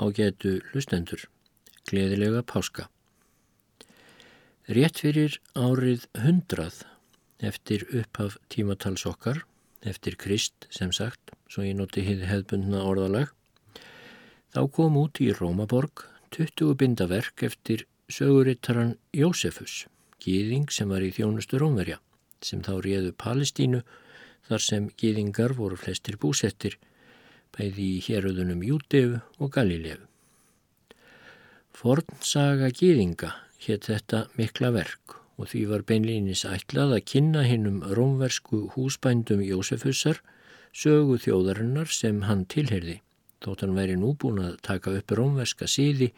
á getu hlustendur. Gleðilega páska. Rétt fyrir árið hundrað eftir upphaf tímatals okkar, eftir Krist sem sagt, svo ég noti hefðbundna orðalag, þá kom út í Rómaborg 20 bindaverk eftir sögurittaran Jósefus, gýðing sem var í þjónustu Rómverja, sem þá réðu Palestínu þar sem gýðingar voru flestir búsettir, bæði í héröðunum Júteu og Galilefu. Fornsaga gýðinga hétt þetta mikla verk og því var beinlýnis ætlað að kynna hinnum rómversku húsbændum Jósefusar sögu þjóðarinnar sem hann tilherði, þótt hann væri nú búin að taka upp rómverska síði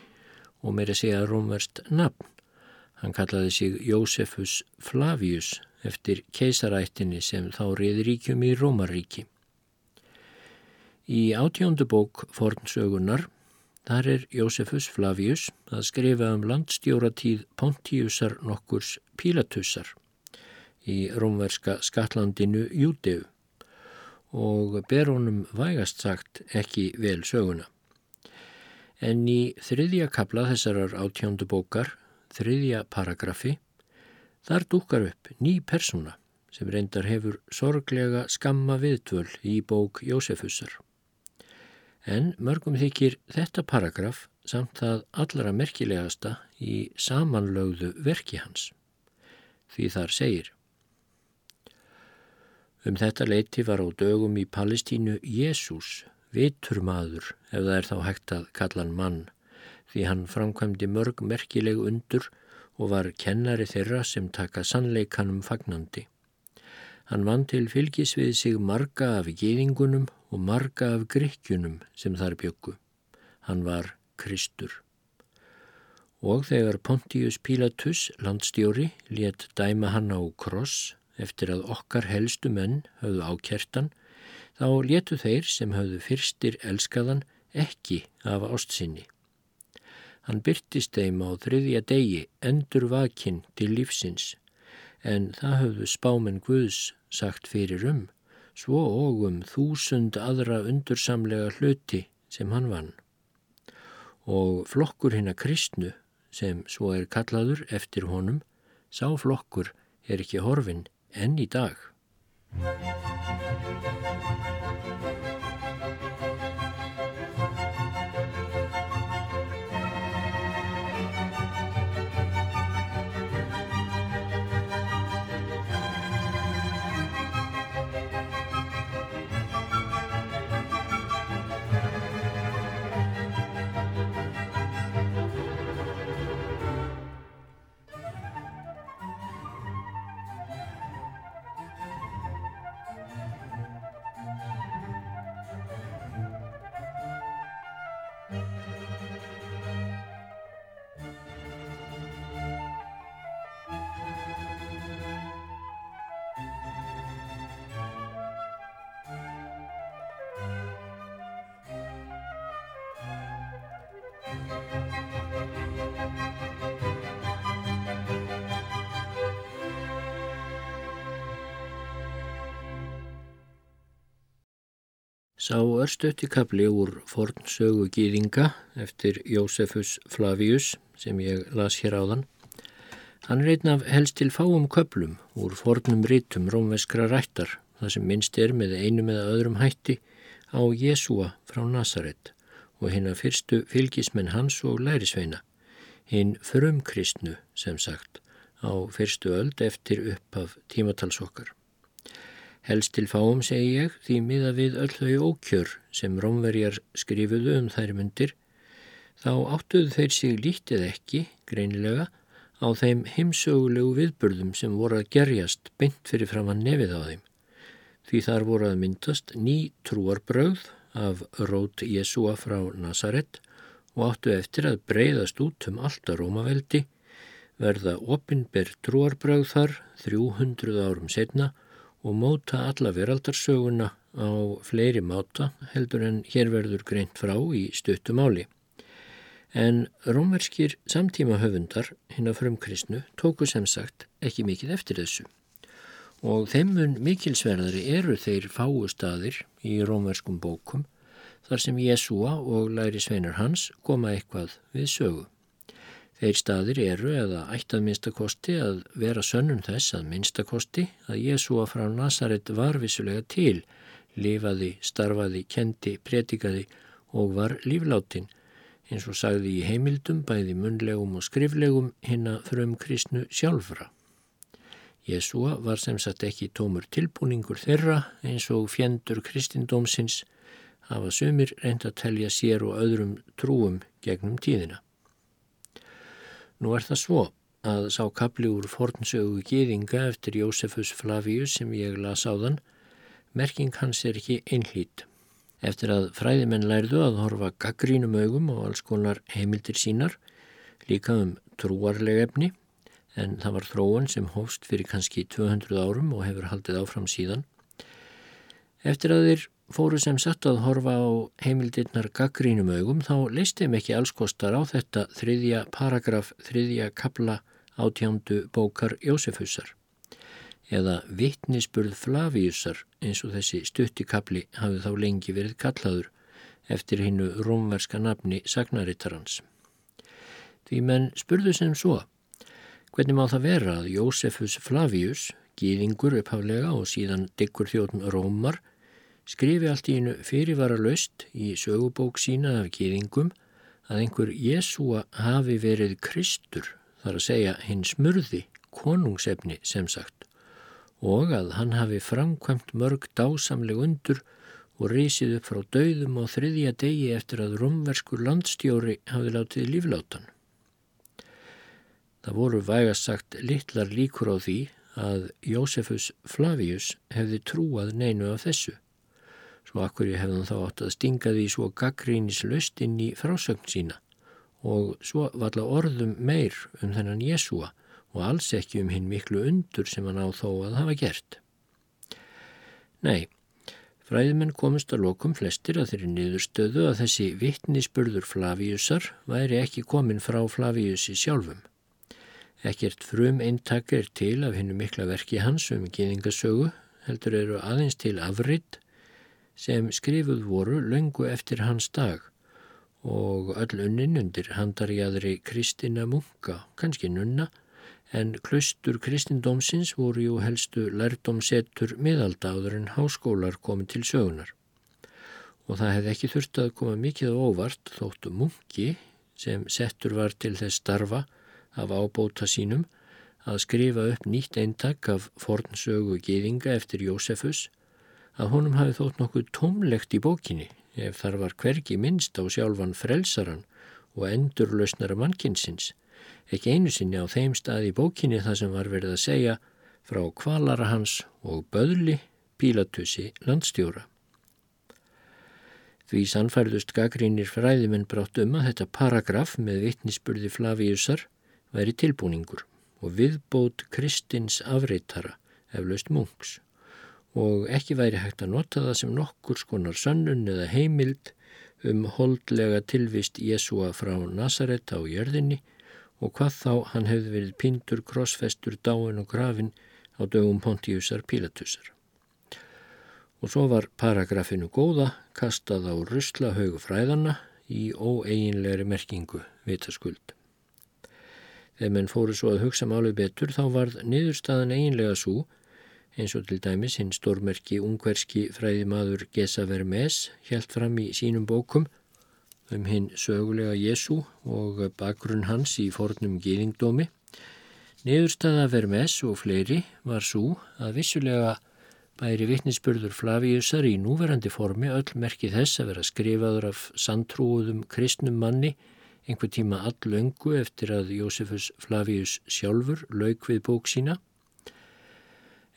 og meira segja rómverst nafn. Hann kallaði sig Jósefus Flavius eftir keisarættinni sem þá reyði ríkjum í Rómaríki. Í átjóndu bók fornsögunar Þar er Jósefus Flavius að skrifa um landstjóratíð Pontiusar nokkurs Pílatussar í rómverska skatlandinu Júteu og ber honum vægast sagt ekki vel söguna. En í þriðja kabla þessarar átjóndu bókar, þriðja paragrafi, þar dúkar upp ný persóna sem reyndar hefur sorglega skamma viðtvöl í bók Jósefusar en mörgum þykir þetta paragraf samt það allra merkilegasta í samanlögðu verki hans. Því þar segir Um þetta leiti var á dögum í Palestínu Jésús, viturmaður ef það er þá hægt að kalla hann mann, því hann framkvæmdi mörg merkileg undur og var kennari þeirra sem taka sannleikanum fagnandi. Hann vann til fylgis við sig marga af gýðingunum og marga af gríkjunum sem þar byggu. Hann var Kristur. Og þegar Pontius Pilatus, landstjóri, let dæma hann á kross eftir að okkar helstu menn höfðu ákertan, þá letu þeir sem höfðu fyrstir elskaðan ekki af ástsinni. Hann byrtist þeim á þriðja degi endur vakinn til lífsins, en það höfðu spámen Guðs sagt fyrir um svo og um þúsund aðra undursamlega hluti sem hann vann. Og flokkur hinn að kristnu, sem svo er kallaður eftir honum, sá flokkur er ekki horfin enn í dag. Sá örstutti kapli úr fornsögu gýðinga eftir Jósefus Flavius sem ég las hér áðan. Hann reytna helst til fáum köplum úr fornum rítum rómveskra rættar það sem minnst er með einu með öðrum hætti á Jésúa frá Nazaret og hinn að fyrstu fylgismenn hans og lærisveina, hinn frumkristnu sem sagt á fyrstu öld eftir upp af tímatalsokkar. Helst til fáum segi ég því miða við öll þau ókjör sem rómverjar skrifuðu um þær myndir, þá áttuðu þeir sig lítið ekki, greinilega, á þeim heimsögulegu viðburðum sem voru að gerjast beint fyrir fram að nefið á þeim. Því þar voru að myndast ný trúarbröð af rót Jésúa frá Nazaret og áttu eftir að breyðast út um alltaf Rómaveldi, verða opinber trúarbröð þar 300 árum setna og móta alla veraldarsöguna á fleiri máta heldur en hér verður greint frá í stöttu máli. En rómverskir samtíma höfundar hinn að frumkristnu tóku sem sagt ekki mikið eftir þessu. Og þeimun mikilsverðari eru þeir fáu staðir í rómverskum bókum þar sem Jésúa og læri sveinar hans koma eitthvað við sögu. Þeir staðir eru eða ætti að minnstakosti að vera sönnum þess að minnstakosti að Jésúa frá Nazaret var vissulega til, lifaði, starfaði, kendi, pretikaði og var lífláttinn eins og sagði í heimildum bæði munlegum og skriflegum hinna frum kristnu sjálfra. Jésúa var sem sagt ekki tómur tilbúningur þeirra eins og fjendur kristindómsins hafa sömur reynd að telja sér og öðrum trúum gegnum tíðina. Nú er það svo að sá kapli úr fornsögu gýðinga eftir Jósefus Flavius sem ég las á þann, merking hans er ekki einhlít. Eftir að fræðimenn lærðu að horfa gaggrínum augum og alls konar heimildir sínar, líka um trúarleg efni, en það var þróun sem hófst fyrir kannski 200 árum og hefur haldið áfram síðan. Eftir að þeir fóru sem satt að horfa á heimildirnar gaggrínum augum þá leistum ekki allskostar á þetta þriðja paragraf, þriðja kabla átjándu bókar Jósefussar eða vittnisspurð Flavíusar eins og þessi stuttikabli hafi þá lengi verið kallaður eftir hinnu rómverska nafni Sagnarittarans. Því menn spurðu sem svo Hvernig má það vera að Jósefus Flavius, gýðingur upphaflega og síðan diggur þjóðn Rómar, skrifi allt í einu fyrirvara löst í sögubók sína af gýðingum að einhver Jésúa hafi verið Kristur, þar að segja hinn smurði, konungsefni sem sagt, og að hann hafi framkvæmt mörg dásamleg undur og reysið upp frá dauðum á þriðja degi eftir að romverskur landstjóri hafi látið líflátan. Það voru vægast sagt litlar líkur á því að Jósefus Flavius hefði trúað neinu af þessu. Svo akkur ég hefði hann þá átt að stinga því svo gaggrínis löst inn í frásögn sína og svo valla orðum meir um þennan Jésúa og alls ekki um hinn miklu undur sem hann á þó að hafa gert. Nei, fræðimenn komist að lokum flestir að þeirri niðurstöðu að þessi vittnisspurður Flaviusar væri ekki komin frá Flaviusi sjálfum. Ekkert frum eintak er til af hennu mikla verki hans um geðingasögu, heldur eru aðeins til afritt sem skrifuð voru löngu eftir hans dag og öll unnin undir handarjæðri Kristina Munga, kannski nunna, en klustur kristindómsins voru jú helstu lærdomsettur miðaldáður en háskólar komið til sögunar. Og það hefði ekki þurft að koma mikið á óvart þóttu Mungi sem settur var til þess starfa af ábóta sínum að skrifa upp nýtt eintak af fornsögu geðinga eftir Jósefus að honum hafi þótt nokkuð tómlegt í bókinni ef þar var hvergi minnst á sjálfan frelsaran og endurlausnara mannkinsins, ekki einu sinni á þeim stað í bókinni það sem var verið að segja frá kvalara hans og böðli Pílatussi landstjóra. Því sannfærðust gaggrínir fræðimenn brátt um að þetta paragraf með vittnisspurði Flavíusar væri tilbúningur og viðbót Kristins afreitara eflaust munks og ekki væri hægt að nota það sem nokkur skonar sannun eða heimild um holdlega tilvist Jésúa frá Nazaret á jörðinni og hvað þá hann hefði verið pindur, krossfestur, dáin og grafin á dögum Pontiusar Pilatusar. Og svo var paragrafinu góða kastað á ruslahaugu fræðana í óeiginlegri merkingu vitaskuld. Þegar menn fóru svo að hugsa málið betur þá varð niðurstaðan eiginlega svo eins og til dæmis hinn stórmerki ungverski fræði maður Gesa Vermes helt fram í sínum bókum um hinn sögulega Jésu og bakgrunn hans í fornum gýðingdómi. Niðurstaða Vermes og fleiri var svo að vissulega bæri vittnisspörður Flavíusar í núverandi formi öll merki þess að vera skrifaður af sandtrúuðum kristnum manni einhver tíma allöngu eftir að Jósefus Flavius sjálfur lauk við bók sína.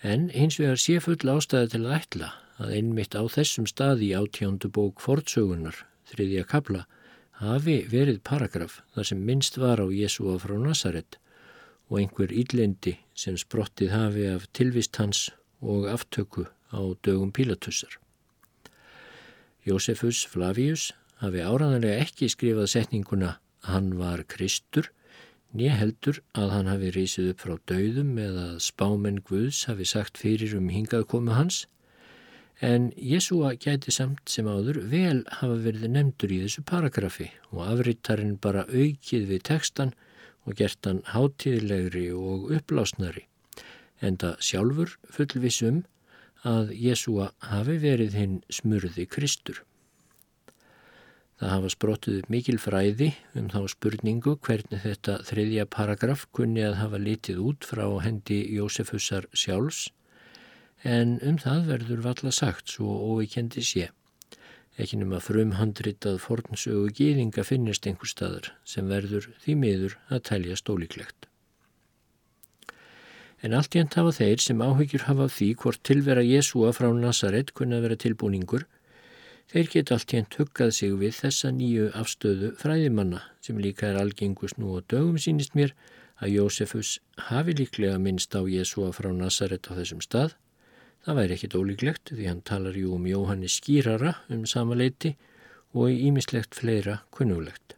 En eins vegar sé full ástæði til að ætla að einmitt á þessum staði átjóndu bók fortsögunar, þriðja kabla, hafi verið paragraf þar sem minnst var á Jésúa frá Nazaret og einhver íllendi sem sprottið hafi af tilvist hans og aftöku á dögum Pílatussar. Jósefus Flavius hafi áraðanlega ekki skrifað setninguna hann var Kristur, nýja heldur að hann hafi reysið upp frá dauðum eða spámenn Guðs hafi sagt fyrir um hingað komu hans, En Jésúa gæti samt sem áður vel hafa verið nefndur í þessu paragrafi og afrittarinn bara aukið við tekstan og gert hann hátíðlegri og upplásnari. Enda sjálfur fullvisum að Jésúa hafi verið hinn smurði Kristur. Það hafa sprottuð mikil fræði um þá spurningu hvernig þetta þriðja paragraf kunni að hafa litið út frá hendi Jósefusar sjálfs en um það verður valla sagt svo óvikendi sé. Ekki nema frum handritað fornsögu gýðinga finnist einhver staðar sem verður því miður að tælja stólíklegt. En allt jænt hafa þeir sem áhyggjur hafa því hvort tilvera Jésúa frá Nazaret kunna vera tilbúningur, þeir geta allt jænt huggað sig við þessa nýju afstöðu fræðimanna sem líka er algengus nú og dögum sínist mér að Jósefus hafi líklega minnst á Jésúa frá Nazaret á þessum stað Það væri ekkit ólíklegt því hann talar jú um Jóhannes skýrara um sama leiti og í ímislegt fleira kunnulegt.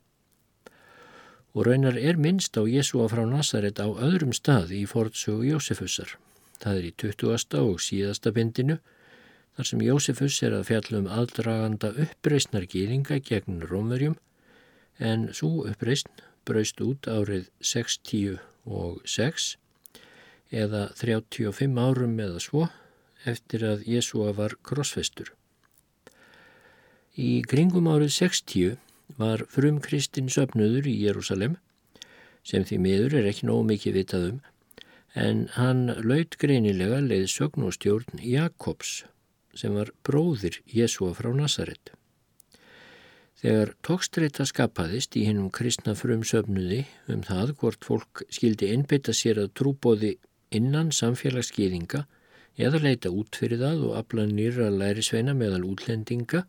Og raunar er minnst á Jésúa frá Nazaret á öðrum stað í forðsögu Jósefusar. Það er í 20. og síðasta bindinu þar sem Jósefus er að fjalla um aðdraganda uppreysnar gýringa gegn Rómverjum en svo uppreysn braust út árið 60 og 6 eða 35 árum eða svo eftir að Jésúa var krossfestur. Í kringum árið 60 var frum Kristinn söpnuður í Jérúsalem sem því miður er ekki nóg mikið vitað um en hann laut greinilega leið sögn og stjórn Jakobs sem var bróðir Jésúa frá Nazaret. Þegar tókstreita skapaðist í hennum kristna frum söpnuði um það hvort fólk skildi innbytta sér að trúbóði innan samfélagsgýðinga eða leita út fyrir það og afla nýra lærisveina meðal útlendinga,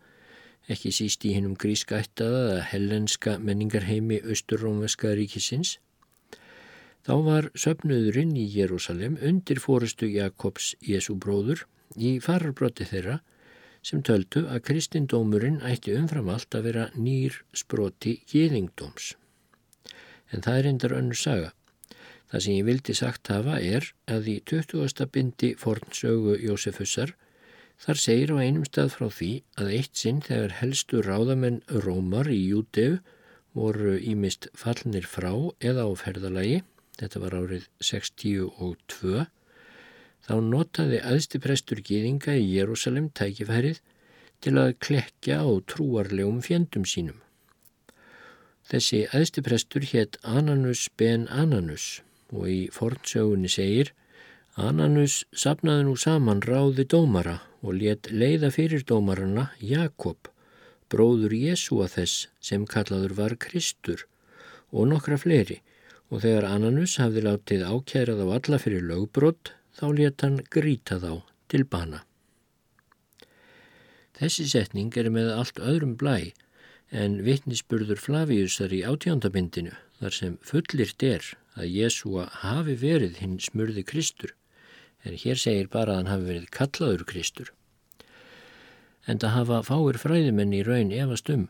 ekki síst í hinnum grískættaða eða hellenska menningarheimi Östurrómveska ríkisins. Þá var söpnuðurinn í Jérúsalem undir fórustu Jakobs Jésu bróður í fararbrotti þeirra sem töldu að kristindómurinn ætti umfram allt að vera nýr sproti geðingdóms. En það er endar önnur saga. Það sem ég vildi sagt hafa er að í 20. bindi fornsögu Jósefussar þar segir á einum stað frá því að eitt sinn þegar helstu ráðamenn Rómar í Júteu voru ímist fallnir frá eða á ferðalagi, þetta var árið 62, þá notaði aðstiprestur gýðinga í Jérúsalem tækifærið til að klekja á trúarlegum fjendum sínum. Þessi aðstiprestur hétt Ananus ben Ananus og í fornsögunni segir Ananus sapnaði nú saman ráði dómara og let leiða fyrir dómarana Jakob, bróður Jésúa þess sem kallaður var Kristur og nokkra fleiri og þegar Ananus hafði látið ákærað á alla fyrir lögbrott þá let hann gríta þá til bana. Þessi setning er með allt öðrum blæ en vittnisspurður Flaviusar í átjóndabindinu þar sem fullirt er að Jésúa hafi verið hinn smurði Kristur, en hér segir bara að hann hafi verið kallaður Kristur. En það hafa fáir fræðimenn í raun efast um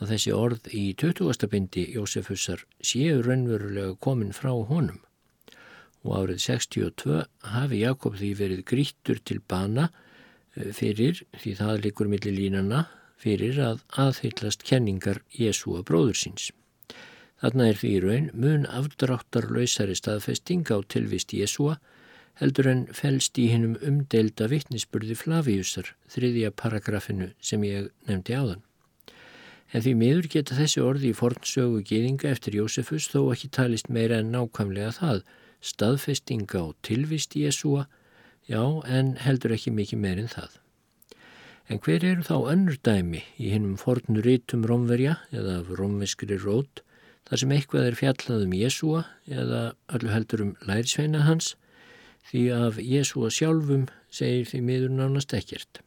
að þessi orð í 20. bindi Jósefussar séu raunverulega komin frá honum. Og árið 62 hafi Jakob því verið grítur til bana eh, fyrir, því það likur millir línana, fyrir að aðhyllast kenningar Jésúa bróður síns. Þarna er því í raun mun afdráttar lausari staðfesting á tilvist Jésúa heldur en fælst í hinnum umdelda vittnisspurði Flaviusar, þriðja paragrafinu sem ég nefndi áðan. En því miður geta þessi orði í fornsögu geðinga eftir Jósefus þó ekki talist meira en nákvæmlega það, staðfestinga á tilvist Jésúa, já en heldur ekki mikið meir en það. En hver eru þá önnur dæmi í hinnum fornur rítum romverja eða romveskri rót þar sem eitthvað er fjallað um Jésúa eða öllu heldur um lærisveina hans því af Jésúa sjálfum segir því miður nánast ekkert.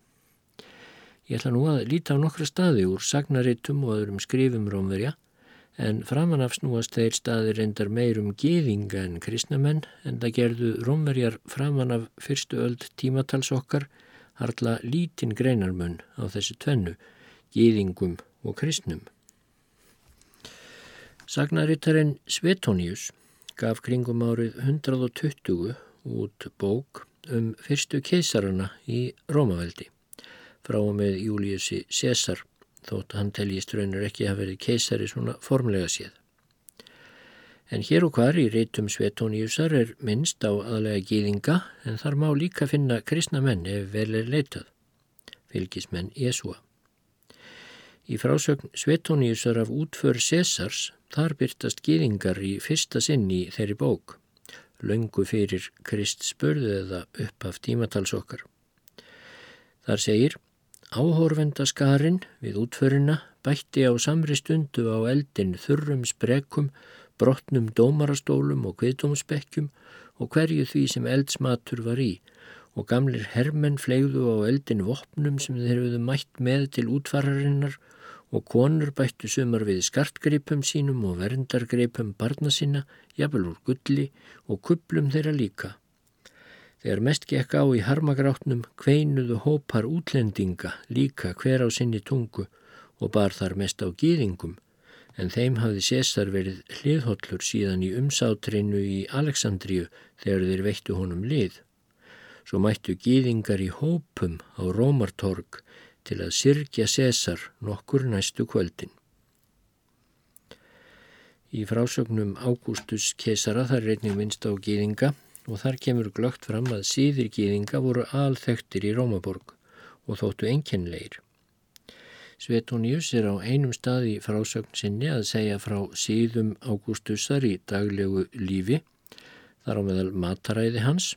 Ég ætla nú að líta á nokkra staði úr sagnaritum og öðrum skrifum rómverja en framanaf snúast þeir staði reyndar meirum geðinga en kristnamenn en það gerðu rómverjar framanaf fyrstu öld tímatals okkar harla lítinn greinarmunn á þessu tvennu, geðingum og kristnum. Sagnarittarinn Svetonius gaf kringum árið 120 út bók um fyrstu keisarana í Rómaveldi frá og með Júliussi César þótt hann teljist raunir ekki að verið keisari svona formlega séð. En hér og hvar í reytum Svetóniusar er minnst á aðlega gýðinga en þar má líka finna kristna menn ef vel er leitað, fylgismenn Jésúa. Í frásögn Svetóniusar af útför Césars þar byrtast gýðingar í fyrsta sinn í þeirri bók, löngu fyrir Krist spörðu eða upp af tímatalsokkar. Þar segir Áhorfendaskarinn við útförina bætti á samri stundu á eldin þurrum sprekum, brotnum dómarastólum og kviðdómsbekkjum og hverju því sem eldsmatur var í og gamlir hermenn flegðu á eldin vopnum sem þeir hefðu mætt með til útfararinnar og konur bættu sumar við skartgripum sínum og verndargripum barna sína, jafnvel úr gulli og kuplum þeirra líka. Þegar mest gekk á í harmagráttnum kveinuðu hópar útlendinga líka hver á sinni tungu og bar þar mest á gýðingum en þeim hafði Sésar verið hliðhollur síðan í umsátrinu í Aleksandríu þegar þeir veittu honum lið. Svo mættu gýðingar í hópum á Rómartorg til að sirkja Sésar nokkur næstu kvöldin. Í frásögnum Ágústus Kesara þar reynir minnst á gýðinga og þar kemur glögt fram að síðir gýðinga voru alþektir í Rómaborg og þóttu enkenleir. Svetonius er á einum stað í frásögn sinni að segja frá síðum Ágústusar í daglegu lífi, þar á meðal mataræði hans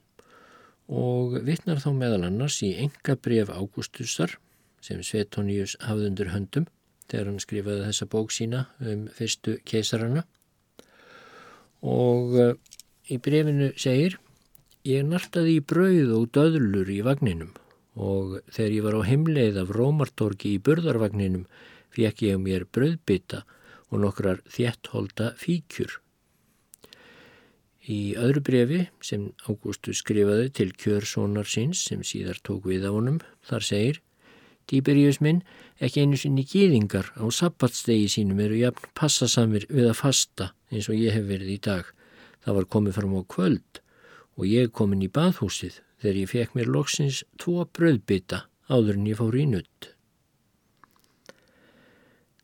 og vittnar þá meðal annars í enga bref Ágústusar sem Svetonius hafði undir höndum þegar hann skrifaði þessa bók sína um fyrstu keisarana og Í brefinu segir Ég nartaði í brauð og döðlur í vagninum og þegar ég var á heimleið af Rómartorki í burðarvagninum fekk ég mér brauðbytta og nokkrar þéttholda fíkjur. Í öðru brefi sem Ágústus skrifaði til kjörsónar síns sem síðar tók við á honum þar segir Tíberíus minn, ekki einu sinni gýðingar á sabbatstegi sínum eru jafn passasamir við að fasta eins og ég hef verið í dag Það var komið fram á kvöld og ég komin í baðhúsið þegar ég fekk mér loksins tvo bröðbytta áður en ég fór í nutt.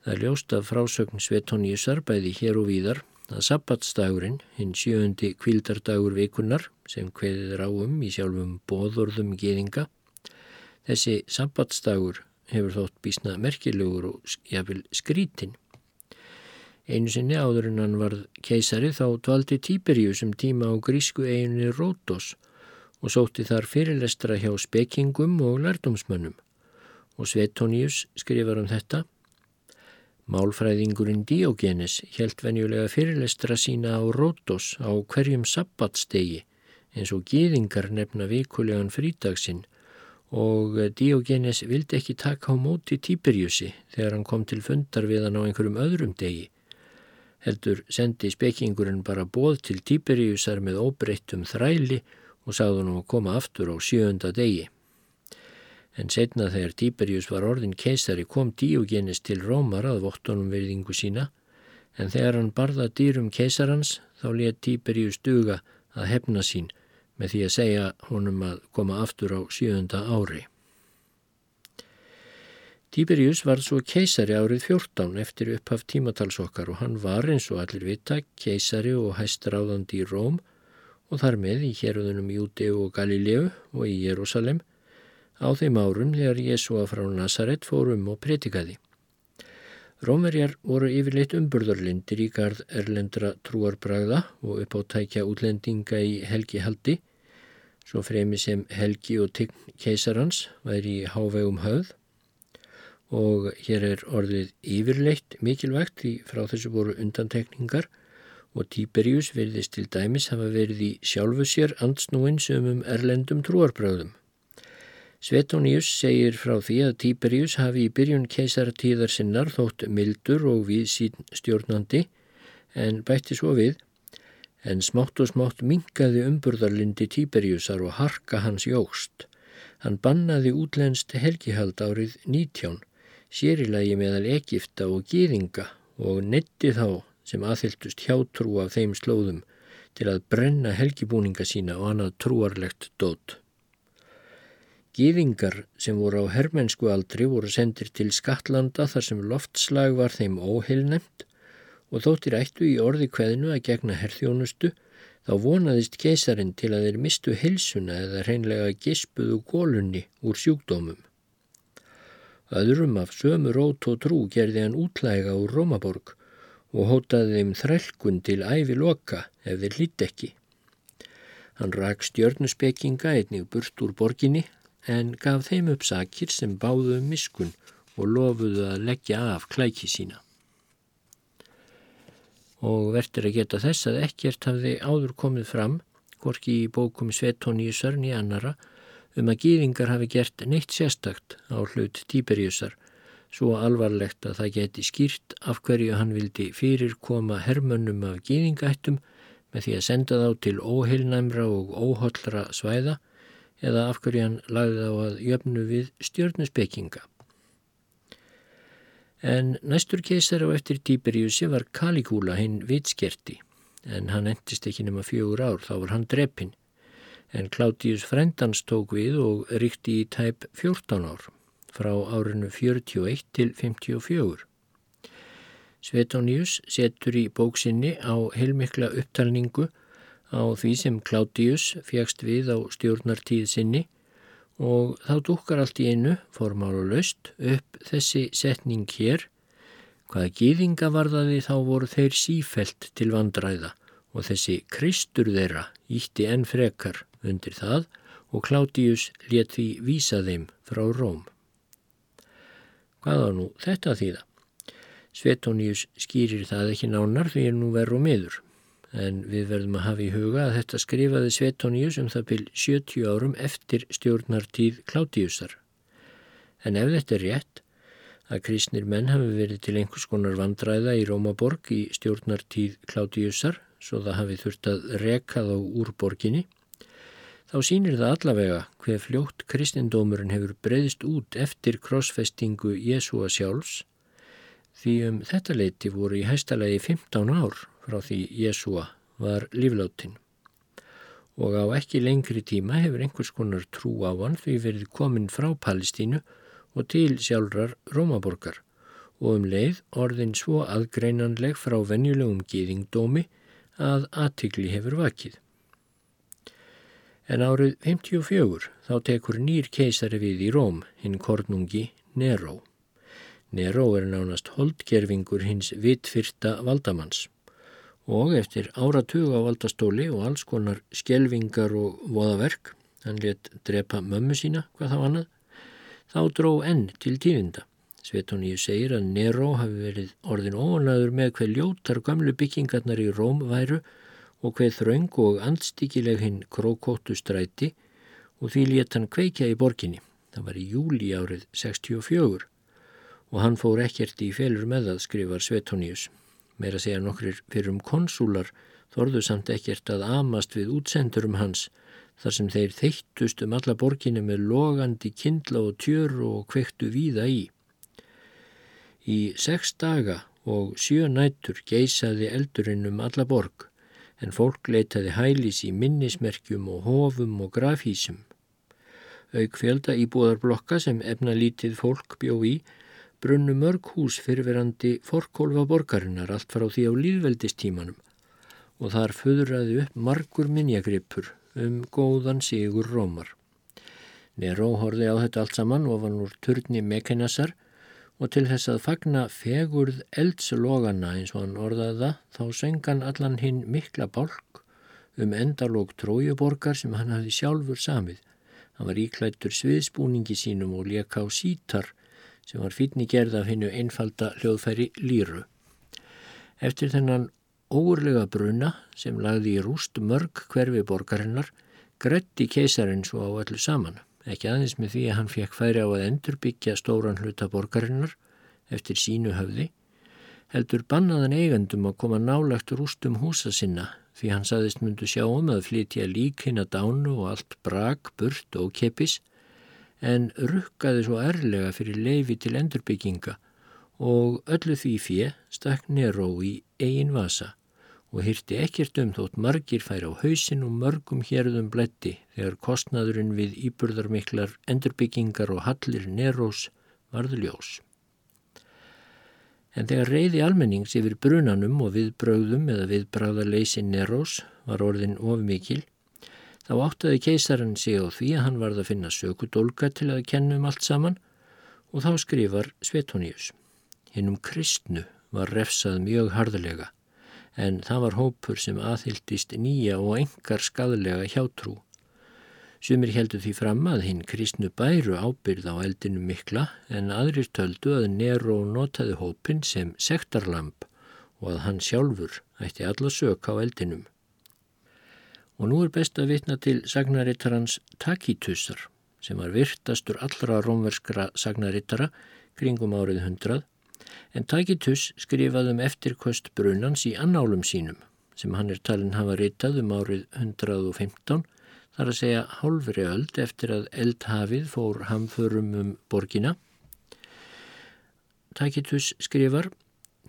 Það er ljóst af frásögn Svetóníusar bæði hér og víðar að sabbatstagurinn, hinn sjöundi kvildardagur vikunar sem hveðið ráum í sjálfum bóðorðum geðinga, þessi sabbatstagur hefur þótt bísna merkilegur og skrítinn. Einu sinni áður en hann varð keisari þá dvaldi Tíberíus um tíma á grísku eiginni Rótos og sótti þar fyrirlestra hjá spekingum og lærdomsmönnum. Og Svetoníus skrifar um þetta. Málfræðingurinn Diogenes helt venjulega fyrirlestra sína á Rótos á hverjum sabbatstegi eins og gýðingar nefna vikulegan frítagsinn og Diogenes vildi ekki taka á móti Tíberíusi þegar hann kom til fundar við hann á einhverjum öðrum degi heldur sendi spekingurinn bara bóð til Tíberíusar með óbreyttum þræli og sagði hann að koma aftur á sjöunda degi. En setna þegar Tíberíus var orðin keisari kom Díogenes til Rómar að vottunum verðingu sína en þegar hann barða dýrum keisarans þá let Tíberíus duga að hefna sín með því að segja honum að koma aftur á sjöunda ári. Tíberius var svo keisari árið 14 eftir upphaf tímatalsokkar og hann var eins og allir vita keisari og hæstráðandi í Róm og þar með í héröðunum Júdeu og Galileu og í Jérúsalem á þeim árum þegar Jésúa frá Nazaret fórum og pretikaði. Rómerjar voru yfirleitt umburðarlindir í gard erlendra trúarbræða og uppáttækja útlendinga í helgi haldi, svo fremi sem helgi og tign keisarans væri í hávegum höfð og hér er orðið yfirleitt mikilvægt því frá þessu voru undantekningar og Tíberíus verðist til dæmis hafa verið í sjálfu sér ansnúin sem um erlendum trúarbröðum. Svetoníus segir frá því að Tíberíus hafi í byrjun keisaratíðar sinnar þótt mildur og við sín stjórnandi en bætti svo við en smátt og smátt mingaði umburðarlindi Tíberíusar og harka hans jógst. Hann bannaði útlenst helgihald árið 19 sérilagi meðal Egipta og Gýðinga og netti þá sem aðfylgtust hjátrú af þeim slóðum til að brenna helgibúninga sína og annað trúarlegt dót. Gýðingar sem voru á hermennsku aldri voru sendir til Skattlanda þar sem loftslag var þeim óheilnemt og þóttir ættu í orði kveðinu að gegna herþjónustu þá vonaðist keisarinn til að þeir mistu hilsuna eða hreinlega gispuðu gólunni úr sjúkdómum. Öðrum af sömu rót og trú gerði hann útlæga úr Rómaborg og hótaði þeim þrælkun til æfi loka ef þeir hlýtt ekki. Hann rak stjörnuspekinga einnig burt úr borginni en gaf þeim upp sakir sem báðu um miskun og lofuðu að leggja af klæki sína. Og verður að geta þess að ekkert hafði áður komið fram, gorki í bókum Svetoníusar nýja annara, um að gýðingar hafi gert neitt sérstakt á hlut Tíberíusar, svo alvarlegt að það geti skýrt af hverju hann vildi fyrir koma hermönnum af gýðingættum með því að senda þá til óheilnæmra og óhollra svæða eða af hverju hann lagði þá að jöfnu við stjörnusbygginga. En næstur keisar á eftir Tíberíusi var Kalikúla hinn vitskerti en hann endist ekki nema fjögur ár, þá var hann dreppin. En Klátíus Frendans tók við og ríkti í tæp 14 ár, frá árinu 41 til 54. Svetoníus setur í bóksinni á heilmikla upptalningu á því sem Klátíus fjagst við á stjórnartíð sinni og þá dúkar allt í einu, formála löst, upp þessi setning hér. Hvaða gýðinga varðaði þá voru þeir sífelt til vandræða og þessi kristur þeirra ítti enn frekar undir það og Klátíus let því vísa þeim frá Róm. Hvað á nú þetta þýða? Svetoníus skýrir það ekki nánar því er nú verru miður. En við verðum að hafa í huga að þetta skrifaði Svetoníus um það byrj 70 árum eftir stjórnartíð Klátíusar. En ef þetta er rétt, að kristnir menn hafi verið til einhvers konar vandræða í Rómaborg í stjórnartíð Klátíusar, svo það hafi þurft að reka þá úr borginni, þá sínir það allavega hver fljótt kristindómurinn hefur breyðist út eftir krossfestingu Jésúa sjálfs Því um þetta leiti voru í hæstalegi 15 ár frá því Jésúa var lífláttinn. Og á ekki lengri tíma hefur einhvers konar trú á hann því verið komin frá Palestínu og til sjálfrar Rómaborgar og um leið orðin svo aðgreinanleg frá venjulegum gýðingdómi að aðtikli hefur vakið. En árið 54 þá tekur nýr keisari við í Róm, hinn kornungi Neró. Neró er nánast holdgerfingur hins vitfyrta valdamanns og eftir áratug á valdastóli og alls konar skjelvingar og voðaverk, hann let drepa mömmu sína, hvað þá annað, þá dró enn til tífinda. Svetoníu segir að Neró hafi verið orðin óanæður með hver ljótar gamlu byggingarnar í Róm væru og hver þraung og andstíkileg hinn krókóttu stræti og því let hann kveikja í borginni. Það var í júli árið 64 og hann fór ekkert í felur með það, skrifar Svetoníus. Meira segja nokkrir fyrir um konsúlar þorðu samt ekkert að amast við útsendurum hans þar sem þeir þeittust um alla borginu með logandi kindla og tjöru og kvektu víða í. Í sex daga og sjö nættur geisaði eldurinn um alla borg en fólk leitaði hælis í minnismerkjum og hofum og grafísum. Auk fjölda íbúðarblokka sem efna lítið fólk bjó í brunnu mörg hús fyrirverandi forkólfa borgarinnar allt frá því á líðveldistímanum og þar föðraði upp margur minjagrippur um góðan sigur rómar. Neró horfi á þetta allt saman og var núr turni mekenasar og til þess að fagna fegurð eldslogana eins og hann orðaða þá söngan allan hinn mikla bálk um endalóg trójuborgar sem hann hafði sjálfur samið. Hann var íklættur sviðsbúningi sínum og leka á sítar sem var fítni gerð af hennu einfalda hljóðfæri Lýru. Eftir þennan óurlega bruna sem lagði í rúst mörg hverfi borgarinnar gretti keisarinn svo á öllu saman, ekki aðeins með því að hann fekk færi á að endurbyggja stóran hluta borgarinnar eftir sínu höfði, heldur bannaðan eigandum að koma nálagt rústum húsa sinna því hann saðist myndu sjá um að flytja lík hinn að dánu og allt brak, burt og keppis en rukkaði svo erlega fyrir leifi til endurbygginga og öllu því fjö stakk Neró í eigin vasa og hýrti ekkert um þótt margir færi á hausin og mörgum hérðum bletti þegar kostnaðurinn við íburðarmiklar endurbyggingar og hallir Nerós varðu ljós. En þegar reyði almennings yfir brunanum og viðbröðum eða viðbráðarleysi Nerós var orðin of mikil, þá áttaði keisarinn sig á því að hann varð að finna sökudólka til að kenna um allt saman og þá skrifar Svetoníus. Hinnum kristnu var refsað mjög harðlega en það var hópur sem aðhyldist nýja og engar skadlega hjátrú. Sumir heldur því fram að hinn kristnu bæru ábyrð á eldinu mikla en aðrir töldu að Nero notaði hópin sem sektarlamp og að hann sjálfur ætti alla sök á eldinum. Og nú er best að vitna til sagnarittarans Takitusar sem var virtastur allra rómverskra sagnarittara kringum árið hundrað en Takitus skrifaði um eftirkost brunans í annálum sínum sem hann er talin hafa ritað um árið 115 þar að segja hálfri öld eftir að eldhafið fór hamförum um borgina. Takitus skrifar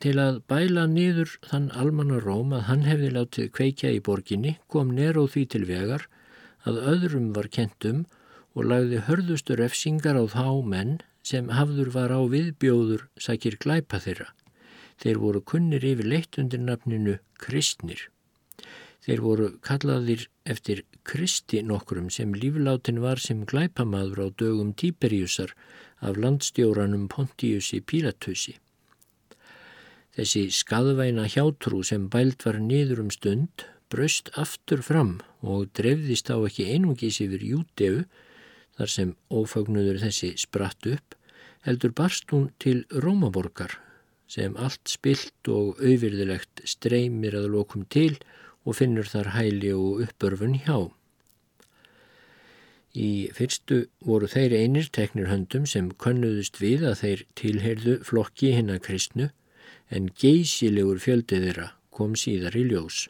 til að bæla niður þann almanna róm að hann hefði látið kveikja í borginni kom Nero því til vegar að öðrum var kentum og lagði hörðustur efsingar á þá menn sem hafður var á viðbjóður sækir glæpa þeirra. Þeir voru kunnir yfir leitt undir nafninu kristnir. Þeir voru kallaðir eftir kristi nokkrum sem líflátin var sem glæpamaður á dögum Tíberíusar af landstjóranum Pontiusi Pílatusi. Þessi skadvæna hjátrú sem bælt var niður um stund braust aftur fram og drefðist á ekki einungis yfir Júteu þar sem ófagnuður þessi spratt upp heldur barst hún til Rómaborgar sem allt spilt og auðvirðilegt streymir að lokum til og finnur þar hæli og uppörfun hjá. Í fyrstu voru þeir einir teknir höndum sem könnuðust við að þeir tilheyrðu flokki hinn að kristnu en geysilegur fjöldi þeirra kom síðar í ljós.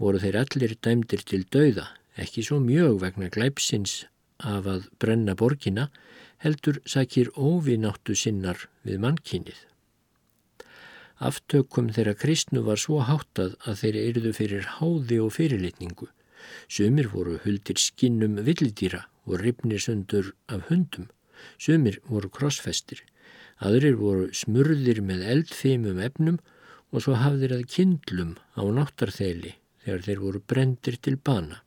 Voru þeir allir dæmdir til dauða, ekki svo mjög vegna glæpsins af að brenna borgina, heldur sækir óvináttu sinnar við mannkynið. Aftökum þeirra kristnu var svo háttað að þeir eruðu fyrir háði og fyrirlitningu. Sumir voru huldir skinnum villidýra og ripnir sundur af hundum. Sumir voru krossfestir. Aðrir voru smurðir með eldfimum efnum og svo hafðir að kindlum á náttarþeli þegar þeir voru brendir til bana.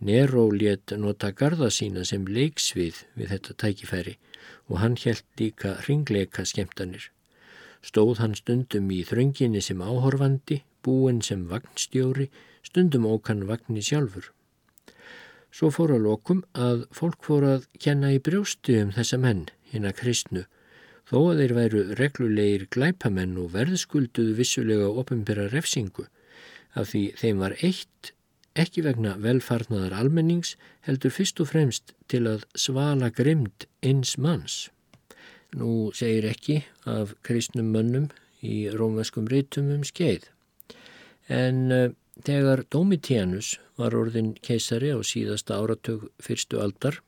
Neró létt nota garda sína sem leiksvið við þetta tækifæri og hann helt líka ringleika skemmtanir. Stóð hann stundum í þrönginni sem áhorfandi, búin sem vagnstjóri, stundum ókann vagni sjálfur. Svo fór að lokum að fólk fór að kenna í brjósti um þessa menn, hinn að kristnu, þó að þeir væru reglulegir glæpamenn og verðskulduðu vissulega ofinbera refsingu, af því þeim var eitt ekki vegna velfarnaðar almennings heldur fyrst og fremst til að svala grimd eins manns. Nú segir ekki af kristnum mönnum í rómveskum rítum um skeið. En uh, þegar Domitianus var orðin keisari á síðasta áratug fyrstu aldar,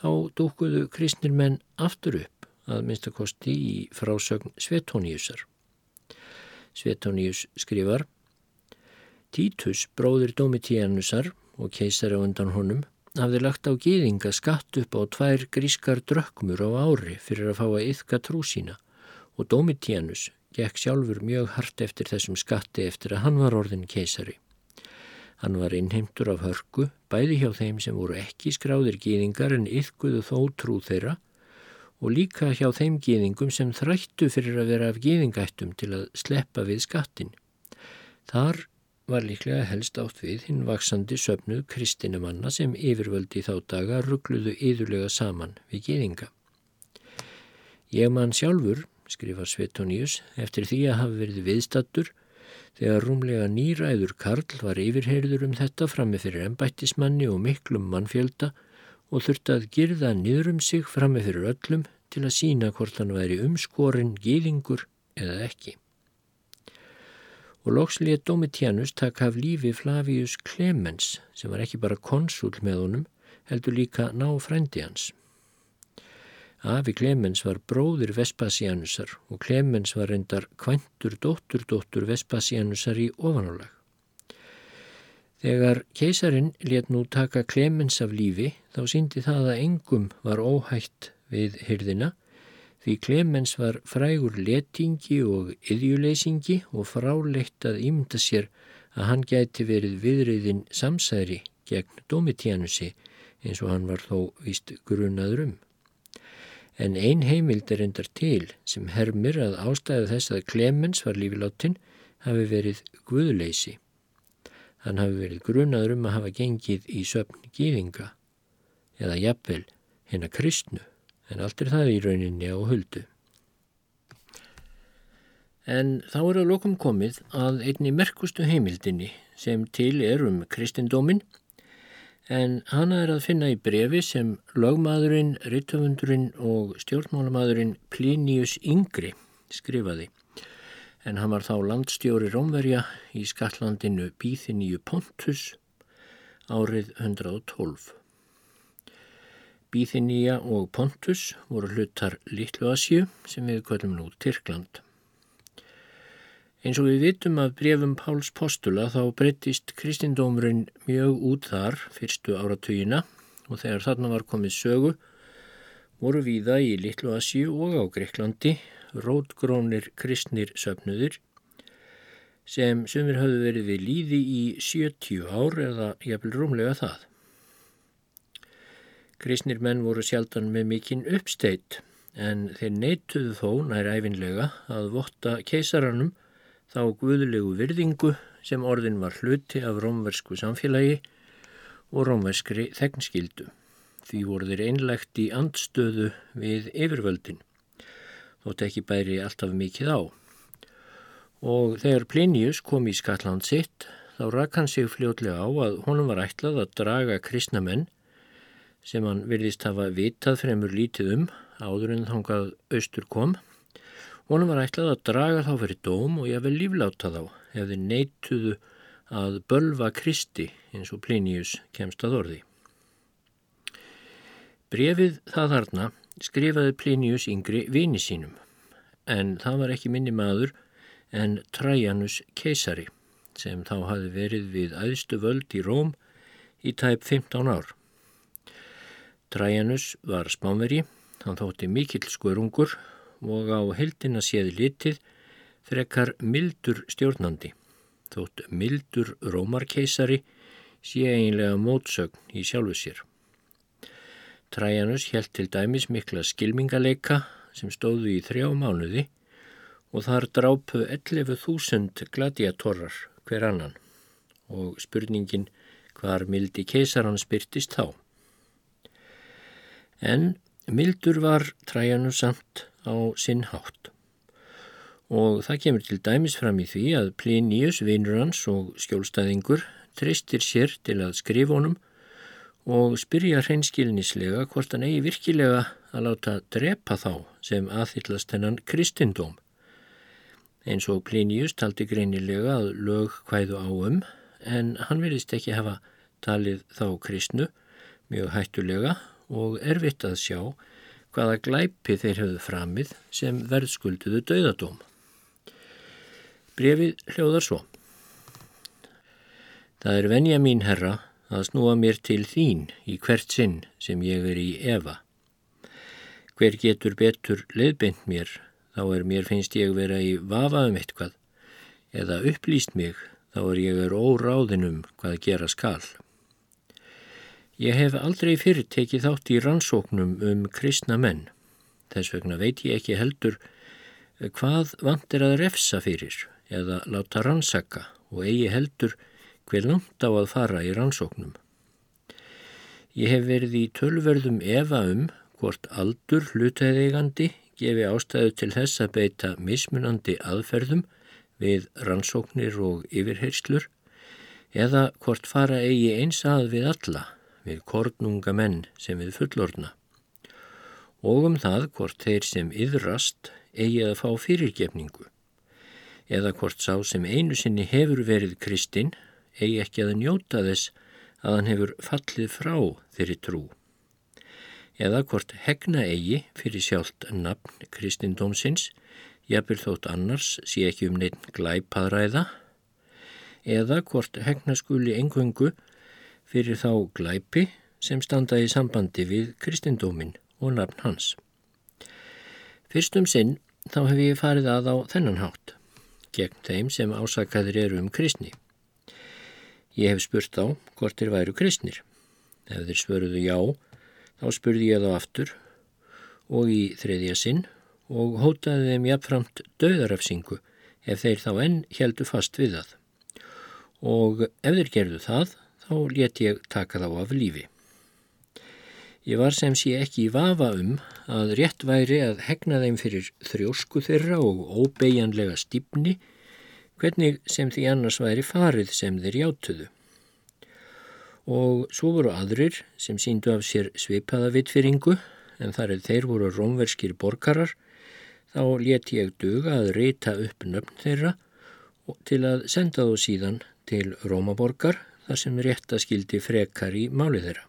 þá dúkuðu kristnir menn aftur upp að minnstakosti í frásögn Svetoníusar. Svetoníus skrifar Títus, bróðir Domitíanusar og keisari undan honum, hafði lagt á gýðinga skatt upp á tvær grískar drökmur á ári fyrir að fá að yfka trú sína og Domitíanus gekk sjálfur mjög hart eftir þessum skatti eftir að hann var orðin keisari. Hann var innheimtur af hörku, bæði hjá þeim sem voru ekki skráðir gýðingar en yfkuðu þó trú þeirra og líka hjá þeim gýðingum sem þrættu fyrir að vera af gýðingættum til að sleppa við skattin. Þar var líklega helst átt við hinn vaksandi söpnuð kristinumanna sem yfirvöldi þá daga ruggluðu yðurlega saman við geðinga. Ég mann sjálfur, skrifar Svetoníus, eftir því að hafa verið viðstattur þegar rúmlega nýræður Karl var yfirherður um þetta frammi fyrir ennbættismanni og miklum mannfjölda og þurfti að girða niður um sig frammi fyrir öllum til að sína hvort hann væri umskorinn geðingur eða ekki og loks lið Domitianus taka af lífi Flavius Clemens sem var ekki bara konsul með honum heldur líka ná frændi hans. Afi Klemens var bróðir Vespasianusar og Klemens var reyndar kvæntur dóttur dóttur Vespasianusar í ofanálag. Þegar keisarin let nú taka Klemens af lífi þá síndi það að engum var óhætt við hyrðina því Klemens var frægur letingi og yðjuleysingi og fráleitt að ímynda sér að hann gæti verið viðriðin samsæri gegn Domitianusi eins og hann var þó vist grunaður um en ein heimild er endar til sem hermir að ástæðu þess að Klemens var lífiláttinn hafi verið guðleysi. Hann hafi verið grunaður um að hafa gengið í söpn gýðinga eða jafnvel hennar kristnu en allt er það í rauninni á huldu. En þá er að lokum komið að einni merkustu heimildinni sem til er um kristindóminn en hana er að finna í brefi sem lögmaðurinn, rittöfundurinn og stjórnmálamadurinn Plinius Yngri skrifaði. En hann var þá landstjóri Rómverja í Skallandinu Bíþiníu Pontus árið 112. Bíþiníja og Pontus voru hlutar Littlu Asju sem við kvöldum nú Tyrkland. Eins og við vitum af brefum Páls postula þá breyttist kristindómurinn mjög út þar fyrstu áratugina og þegar þarna var komið sögu voru víða í Littlu Asju og á Greiklandi rótgrónir kristnir söpnuðir sem sumir hafðu verið við líði í 70 ár eða jafnvel rúmlega það. Kristnir menn voru sjaldan með mikinn uppsteitt en þeir neituðu þó nær æfinlega að votta keisaranum þá guðlegu virðingu sem orðin var hluti af rómversku samfélagi og rómverskri þegnskildu. Því voru þeir einlegt í andstöðu við yfirvöldin, þótt ekki bæri alltaf mikið á. Og þegar Plinius kom í Skatland sitt, þá rak hann sig fljótlega á að honum var ætlað að draga kristna menn, sem hann virðist hafa vitað fremur lítið um áður en þangað austur kom, Honum var ætlað að draga þá fyrir dóm og ég vel lífláta þá ef þeir neituðu að bölva Kristi eins og Plinius kemst að orði. Brefið það þarna skrifaði Plinius yngri vini sínum en það var ekki minni maður en Trajanus keisari sem þá hafi verið við æðstu völd í Róm í tæp 15 ár. Trajanus var spánveri, hann þótti mikill skörungur og á heldina séð litið frekar mildur stjórnandi. Þótt mildur rómarkeisari sé einlega mótsögn í sjálfu sér. Trajanus held til dæmis mikla skilmingaleika sem stóðu í þrjá mánuði og þar drápu 11.000 gladiatorar hver annan og spurningin hvar mildi keisaran spyrtist þá. En mildur var Trajanus samt á sinn hátt. Og það kemur til dæmis fram í því að Plinius, vinnur hans og skjólstæðingur treystir sér til að skrifa honum og spyrja hreinskilnislega hvort hann eigi virkilega að láta drepa þá sem aðhyllast hennan kristindóm. Eins og Plinius taldi greinilega að lög hvæðu áum en hann verðist ekki hafa talið þá kristnu mjög hættulega og erfitt að sjá hvaða glæpi þeir höfðu framið sem verðskulduðu dauðadóm. Brefið hljóðar svo. Það er venja mín herra að snúa mér til þín í hvert sinn sem ég er í Eva. Hver getur betur leiðbeint mér, þá er mér finnst ég vera í vafa um eitthvað, eða upplýst mig, þá er ég er óráðinum hvað gera skal. Ég hef aldrei fyrir tekið þátt í rannsóknum um kristna menn. Þess vegna veit ég ekki heldur hvað vant er að refsa fyrir eða láta rannsaka og eigi heldur hver langt á að fara í rannsóknum. Ég hef verið í tölverðum efa um hvort aldur hlutæðeigandi gefi ástæðu til þess að beita mismunandi aðferðum við rannsóknir og yfirheyrslur eða hvort fara eigi eins að við alla við kornunga menn sem við fullorna og um það hvort þeir sem yðrast eigi að fá fyrirgefningu eða hvort sá sem einu sinni hefur verið kristinn eigi ekki að njóta þess að hann hefur fallið frá þeirri trú. eða hvort hegna eigi fyrir sjálft nafn kristindómsins, jafnvel þótt annars sé ekki um neitt glæpaðræða, eða hvort hegna skuli engöngu fyrir þá glæpi sem standa í sambandi við kristindómin og nafn hans. Fyrstum sinn þá hef ég farið að á þennan hátt, gegn þeim sem ásakaðir eru um kristni. Ég hef spurt á hvort þeir væru kristnir. Ef þeir svöruðu já, þá spurði ég þá aftur og í þriðja sinn og hótaði þeim jafnframt döðarafsingu ef þeir þá enn heldu fast við það. Og ef þeir gerðu það, þá let ég taka þá af lífi. Ég var sem sé ekki í vafa um að rétt væri að hegna þeim fyrir þrjósku þeirra og óbeigjanlega stýpni, hvernig sem því annars væri farið sem þeir játuðu og svo voru aðrir sem síndu af sér svipaða vitfyringu en þar er þeir voru rómverskir borgarar þá let ég duga að reyta upp nöfn þeirra til að senda þú síðan til Rómaborgar þar sem réttaskildi frekar í máli þeirra.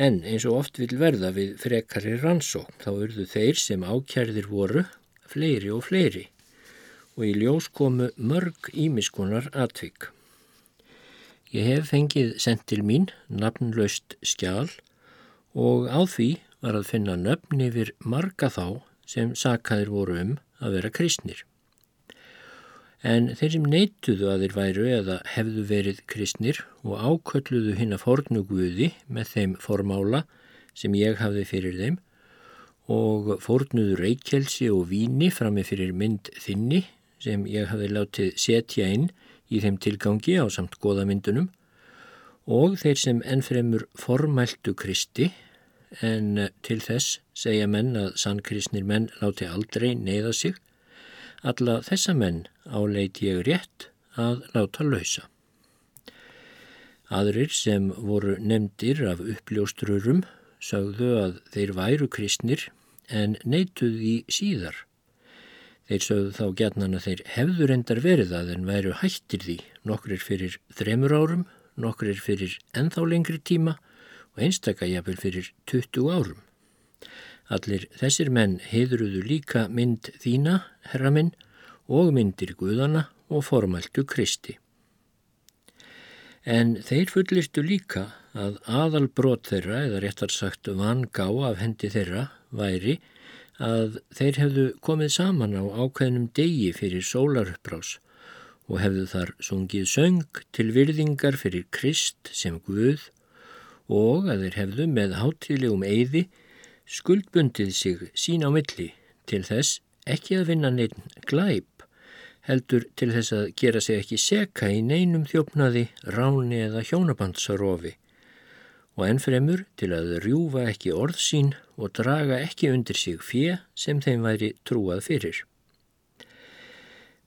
En eins og oft vil verða við frekari rannsók þá urðu þeir sem ákjærðir voru fleiri og fleiri og í ljós komu mörg ímiskonar atvik. Ég hef fengið sendt til mín nafnlaust skjál og á því var að finna nöfn yfir marga þá sem sakaðir voru um að vera kristnir. En þeir sem neituðu að þeir væru eða hefðu verið kristnir og ákölluðu hinn að fornu guði með þeim formála sem ég hafði fyrir þeim og fornuðu reykjelsi og víni frammi fyrir mynd þinni sem ég hafði látið setja inn í þeim tilgangi á samt goðamyndunum og þeir sem ennfremur formæltu Kristi. En til þess segja menn að sannkristnir menn láti aldrei neyða sig, alla þessa menn áleit ég rétt að láta lausa. Aðrir sem voru nefndir af uppljóstrurum sagðu að þeir væru kristnir en neituði síðar Þeir sögðu þá gætnan að þeir hefður endar verið að en væru hættir því nokkrir fyrir þremur árum, nokkrir fyrir enþá lengri tíma og einstakajafil fyrir 20 árum. Allir þessir menn heiðruðu líka mynd þína, herra minn, og myndir guðana og formæltu Kristi. En þeir fullirtu líka að aðal brot þeirra, eða réttar sagt vangá af hendi þeirra, væri að þeir hefðu komið saman á ákveðnum degi fyrir sólaruppbrás og hefðu þar sungið söng til virðingar fyrir Krist sem Guð og að þeir hefðu með hátilegum eyði skuldbundið sig sín á milli til þess ekki að vinna neitt glæp heldur til þess að gera sig ekki seka í neinum þjófnaði, ráni eða hjónabandsarofi og ennfremur til að rjúfa ekki orð sín og draga ekki undir sig fjö sem þeim væri trúað fyrir.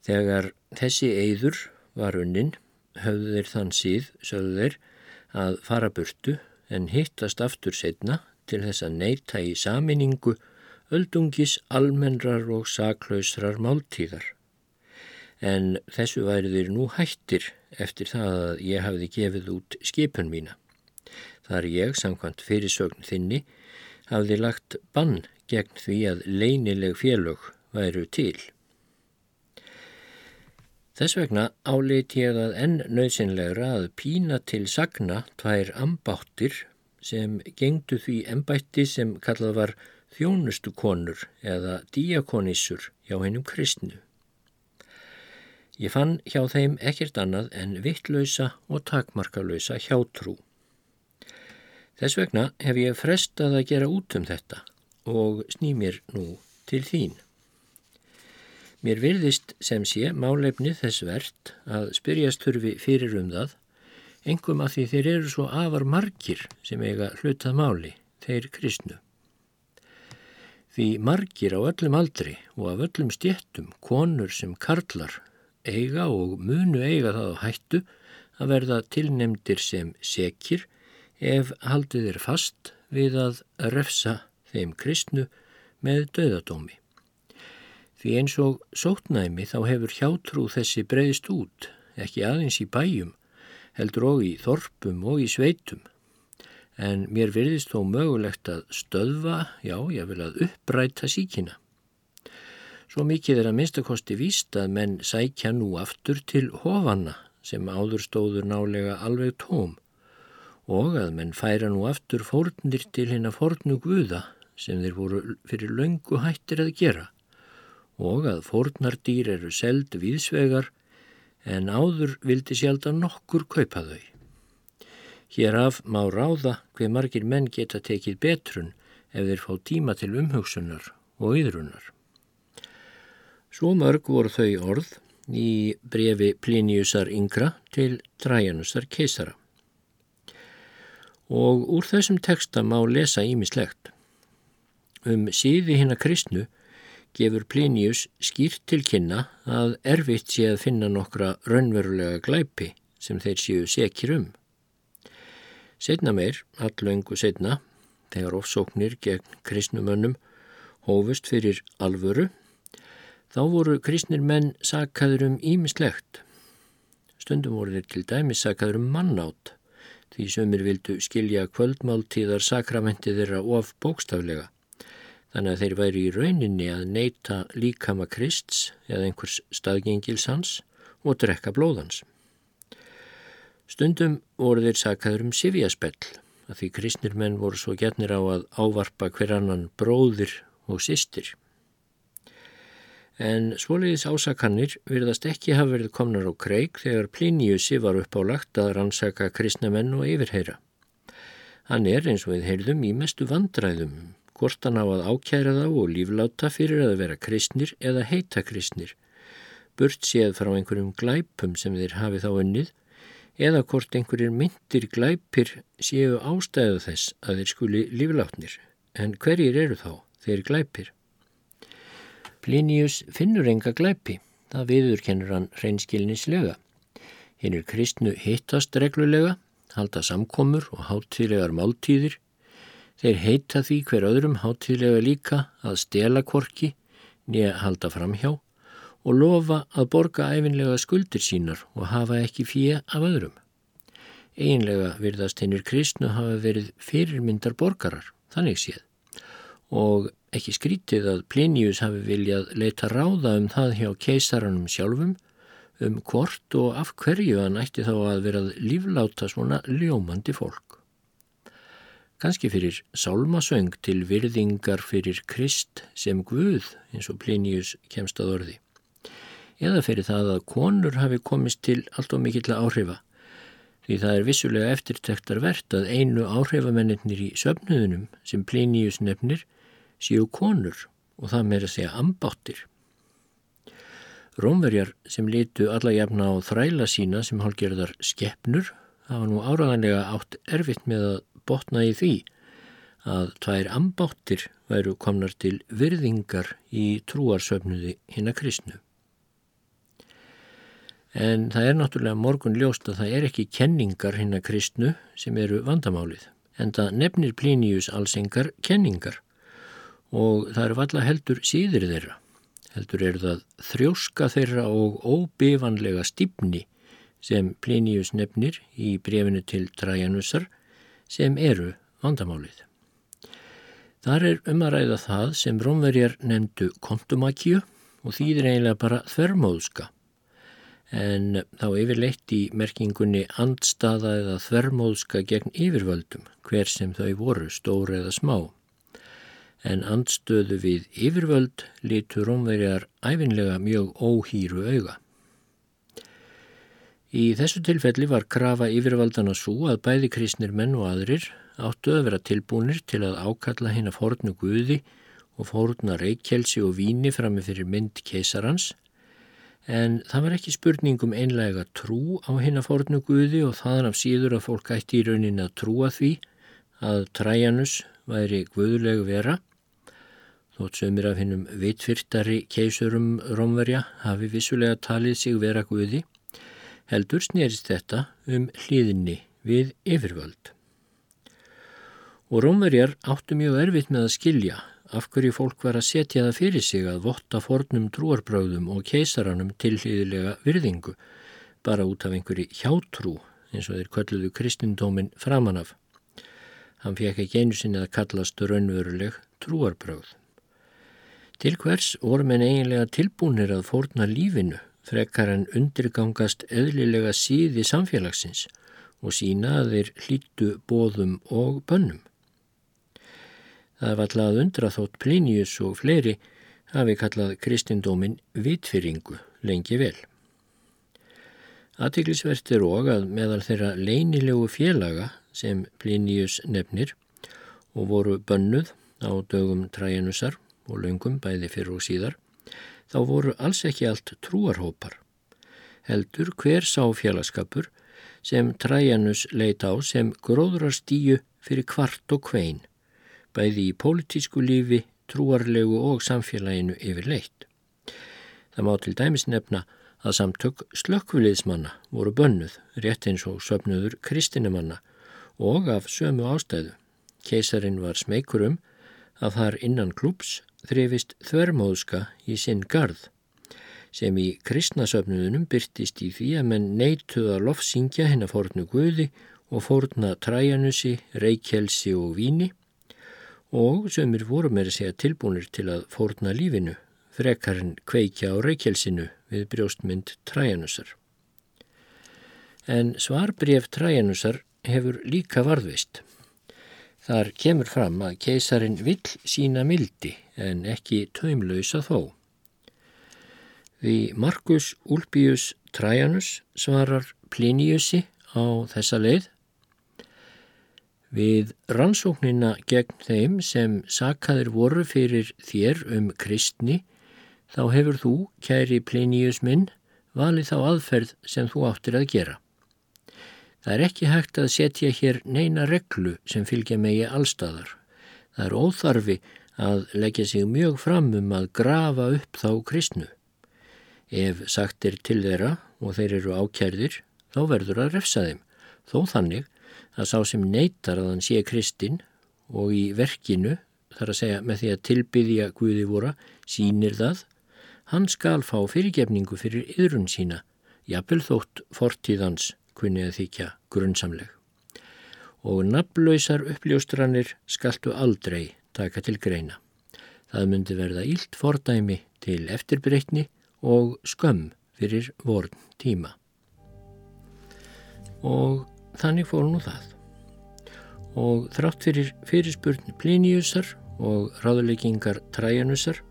Þegar þessi eyður var unnin, höfðu þeir þann síð, sögðu þeir, að fara burtu en hittast aftur setna til þess að neyta í saminningu öldungis almennrar og saklausrar máltíðar. En þessu væri þeir nú hættir eftir það að ég hafði gefið út skipun mína. Þar ég, samkvæmt fyrirsögn þinni, hafði lagt bann gegn því að leynileg félög væru til. Þess vegna áleit ég að enn nöðsynlegra að pína til sagna tvær ambáttir sem gengdu því embætti sem kallað var þjónustukonur eða díakonissur hjá hennum kristnu. Ég fann hjá þeim ekkert annað en vittlausa og takmarkalausa hjátrú. Þess vegna hef ég frestað að gera út um þetta og sný mér nú til þín. Mér virðist sem sé málefni þess verðt að spyrjast þurfi fyrir um það, engum að því þeir eru svo afar margir sem eiga hlutað máli, þeir kristnu. Því margir á öllum aldri og af öllum stjettum, konur sem karlar, eiga og munu eiga það á hættu að verða tilnemdir sem sekir ef haldið er fast við að refsa þeim kristnu með döðadómi. Því eins og sótnæmi þá hefur hjátrú þessi breyðist út, ekki aðeins í bæjum, heldur og í þorpum og í sveitum. en mér virðist þó mögulegt að stöðva, já, ég vil að uppræta síkina. Svo mikið er að minnstakosti víst að menn sækja nú aftur til hofanna sem áður stóður nálega alveg tóm og að menn færa nú aftur fórnir til hinn að fórnu guða sem þeir voru fyrir löngu hættir að gera og að fórnardýr eru seld viðsvegar en áður vildi sjálf að nokkur kaupa þau. Hér af má ráða hver margir menn geta tekið betrun ef þeir fá tíma til umhugsunar og yðrunar. Svo mörg voru þau orð í brefi Pliniusar yngra til Trajanusar keisara. Og úr þessum teksta má lesa ímislegt. Um síði hinn að kristnu gefur Plinius skýrt til kynna að erfitt sé að finna nokkra raunverulega glæpi sem þeir séu sekir um. Setna meir, allöngu setna, þegar ofsóknir gegn kristnumönnum hófust fyrir alvöru, þá voru kristnir menn sakaður um ímislegt. Stundum voru þeir til dæmis sakaður um mannátt, því sömur vildu skilja kvöldmáltíðar sakramenti þeirra of bókstaflega. Þannig að þeir væri í rauninni að neyta líkama Krists eða einhvers staðgengils hans og drekka blóðans. Stundum voru þeir sakaður um sifjaspell að því kristnir menn voru svo getnir á að ávarpa hver annan bróðir og sýstir. En svoliðis ásakannir virðast ekki hafa verið komnar á kreik þegar Pliniusi var upp á lagt að rannsaka kristnamenn og yfirheyra. Hann er eins og við heyrðum í mestu vandræðum hvort hann á að ákjæra þá og lífláta fyrir að vera kristnir eða heita kristnir, burt séð frá einhverjum glæpum sem þeir hafi þá unnið, eða hvort einhverjir myndir glæpir séu ástæðu þess að þeir skuli líflátnir, en hverjir eru þá þeir glæpir? Plinius finnur enga glæpi, það viður kennur hann hreinskilnislega. Hinn er kristnu hittast reglulega, halda samkomur og háttíðlegar máltíðir, Þeir heita því hver öðrum hátíðlega líka að stela korki, nýja halda framhjá og lofa að borga æfinlega skuldir sínar og hafa ekki fíja af öðrum. Einlega virðast hennir kristnu hafa verið fyrirmyndar borgarar, þannig séð. Og ekki skrítið að Plinius hafi viljað leita ráða um það hjá keisaranum sjálfum, um hvort og af hverju hann ætti þá að verað lífláta svona ljómandi fólk kannski fyrir sálmasöng til virðingar fyrir Krist sem Guð eins og Plinius kemst að orði. Eða fyrir það að konur hafi komist til allt og mikill að áhrifa. Því það er vissulega eftirtektar verðt að einu áhrifamennir í söfnuðunum sem Plinius nefnir séu konur og það meira segja ambáttir. Rómverjar sem litu alla jafna á þræla sína sem hálgerðar skeppnur hafa nú áraðanlega átt erfitt með að botna í því að tvær ambáttir væru komnar til virðingar í trúarsöfnuði hinn að kristnu. En það er náttúrulega morgun ljóst að það er ekki kenningar hinn að kristnu sem eru vandamálið, en það nefnir Plínius alls engar kenningar og það eru valla heldur síðir þeirra. Heldur er það þrjóska þeirra og óbifanlega stýpni sem Plínius nefnir í brefinu til Trajanusar sem eru vandamálið. Þar er um að ræða það sem rómverjar nefndu kontumakju og þýðir eiginlega bara þvermóðska en þá yfirleitt í merkingunni andstaða eða þvermóðska gegn yfirvöldum hver sem þau voru, stóra eða smá. En andstöðu við yfirvöld litur rómverjar æfinlega mjög óhýru auga. Í þessu tilfelli var krafa yfirvaldana svo að bæði kristnir menn og aðrir áttu að vera tilbúinir til að ákalla hinn að fornu guði og forna reykjelsi og víni frammi fyrir mynd keisarans en það var ekki spurning um einlega trú á hinn að fornu guði og þaðan af síður að fólk ætti í raunin að trúa því að Trajanus væri guðulegu vera þótt sömur af hinnum vitfyrtari keisurum Rómverja hafi vissulega talið sig vera guði heldur snerist þetta um hlýðinni við yfirvöld. Og rómverjar áttu mjög erfitt með að skilja af hverju fólk var að setja það fyrir sig að votta fornum trúarbröðum og keisaranum til hlýðilega virðingu, bara út af einhverju hjátrú eins og þeir kölluðu kristindómin framanaf. Hann fekk ekki einu sinni að kallast raunveruleg trúarbröð. Til hvers voru menn eiginlega tilbúinir að fórna lífinu frekar en undirgangast eðlilega síði samfélagsins og sína að þeir hlýttu bóðum og bönnum. Það var alltaf undra þótt Plinius og fleiri hafi kallað kristindómin vitfyringu lengi vel. Aðtiklisvert er og að meðal þeirra leinilegu félaga sem Plinius nefnir og voru bönnuð á dögum træjanusar og löngum bæði fyrir og síðar, þá voru alls ekki allt trúarhópar. Heldur hver sá félagskapur sem træjanus leita á sem gróðrar stíu fyrir kvart og kvein, bæði í pólitísku lífi, trúarlegu og samfélaginu yfir leitt. Það má til dæmis nefna að samtök slökkviliðsmanna voru bönnuð, rétt eins og söpnuður kristinumanna og af sömu ástæðu. Keisarin var smeykur um að þar innan klúps þrefist þvermóðska í sinn garð sem í kristnasöfnuðunum byrtist í því að menn neituða lofsingja hennar fórnu guði og fórna træjanusi, reykjelsi og víni og sömur voru með að segja tilbúinir til að fórna lífinu, frekarinn kveikja á reykjelsinu við brjóstmynd træjanusar. En svarbref træjanusar hefur líka varðvist. Þar kemur fram að keisarin vill sína mildi en ekki taumlausa þó. Við Markus Ulpius Trajanus svarar Pliniusi á þessa leið. Við rannsóknina gegn þeim sem sakaðir voru fyrir þér um kristni þá hefur þú, kæri Plinius minn, valið þá aðferð sem þú áttir að gera. Það er ekki hægt að setja hér neina reglu sem fylgja megi allstæðar. Það er óþarfi að leggja sig mjög fram um að grafa upp þá kristnu. Ef sagt er til þeirra og þeir eru ákjærðir, þá verður að refsa þeim, þó þannig að sá sem neytar að hann sé kristinn og í verkinu, þar að segja með því að tilbyðja Guði voru, sínir það, hann skal fá fyrirgefningu fyrir yðrun sína, jafnvel þótt fortíðans kunni að þykja grunnsamleg. Og nafnlausar uppljóstranir skaltu aldrei taka til greina. Það myndi verða ílt fordæmi til eftirbreytni og skömm fyrir vorn tíma. Og þannig fór nú það. Og þrátt fyrir fyrirspurn Pliniusar og ráðleikingar Trajanusar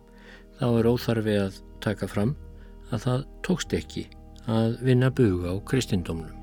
þá er óþarfi að taka fram að það tókst ekki að vinna buga á kristindómnum.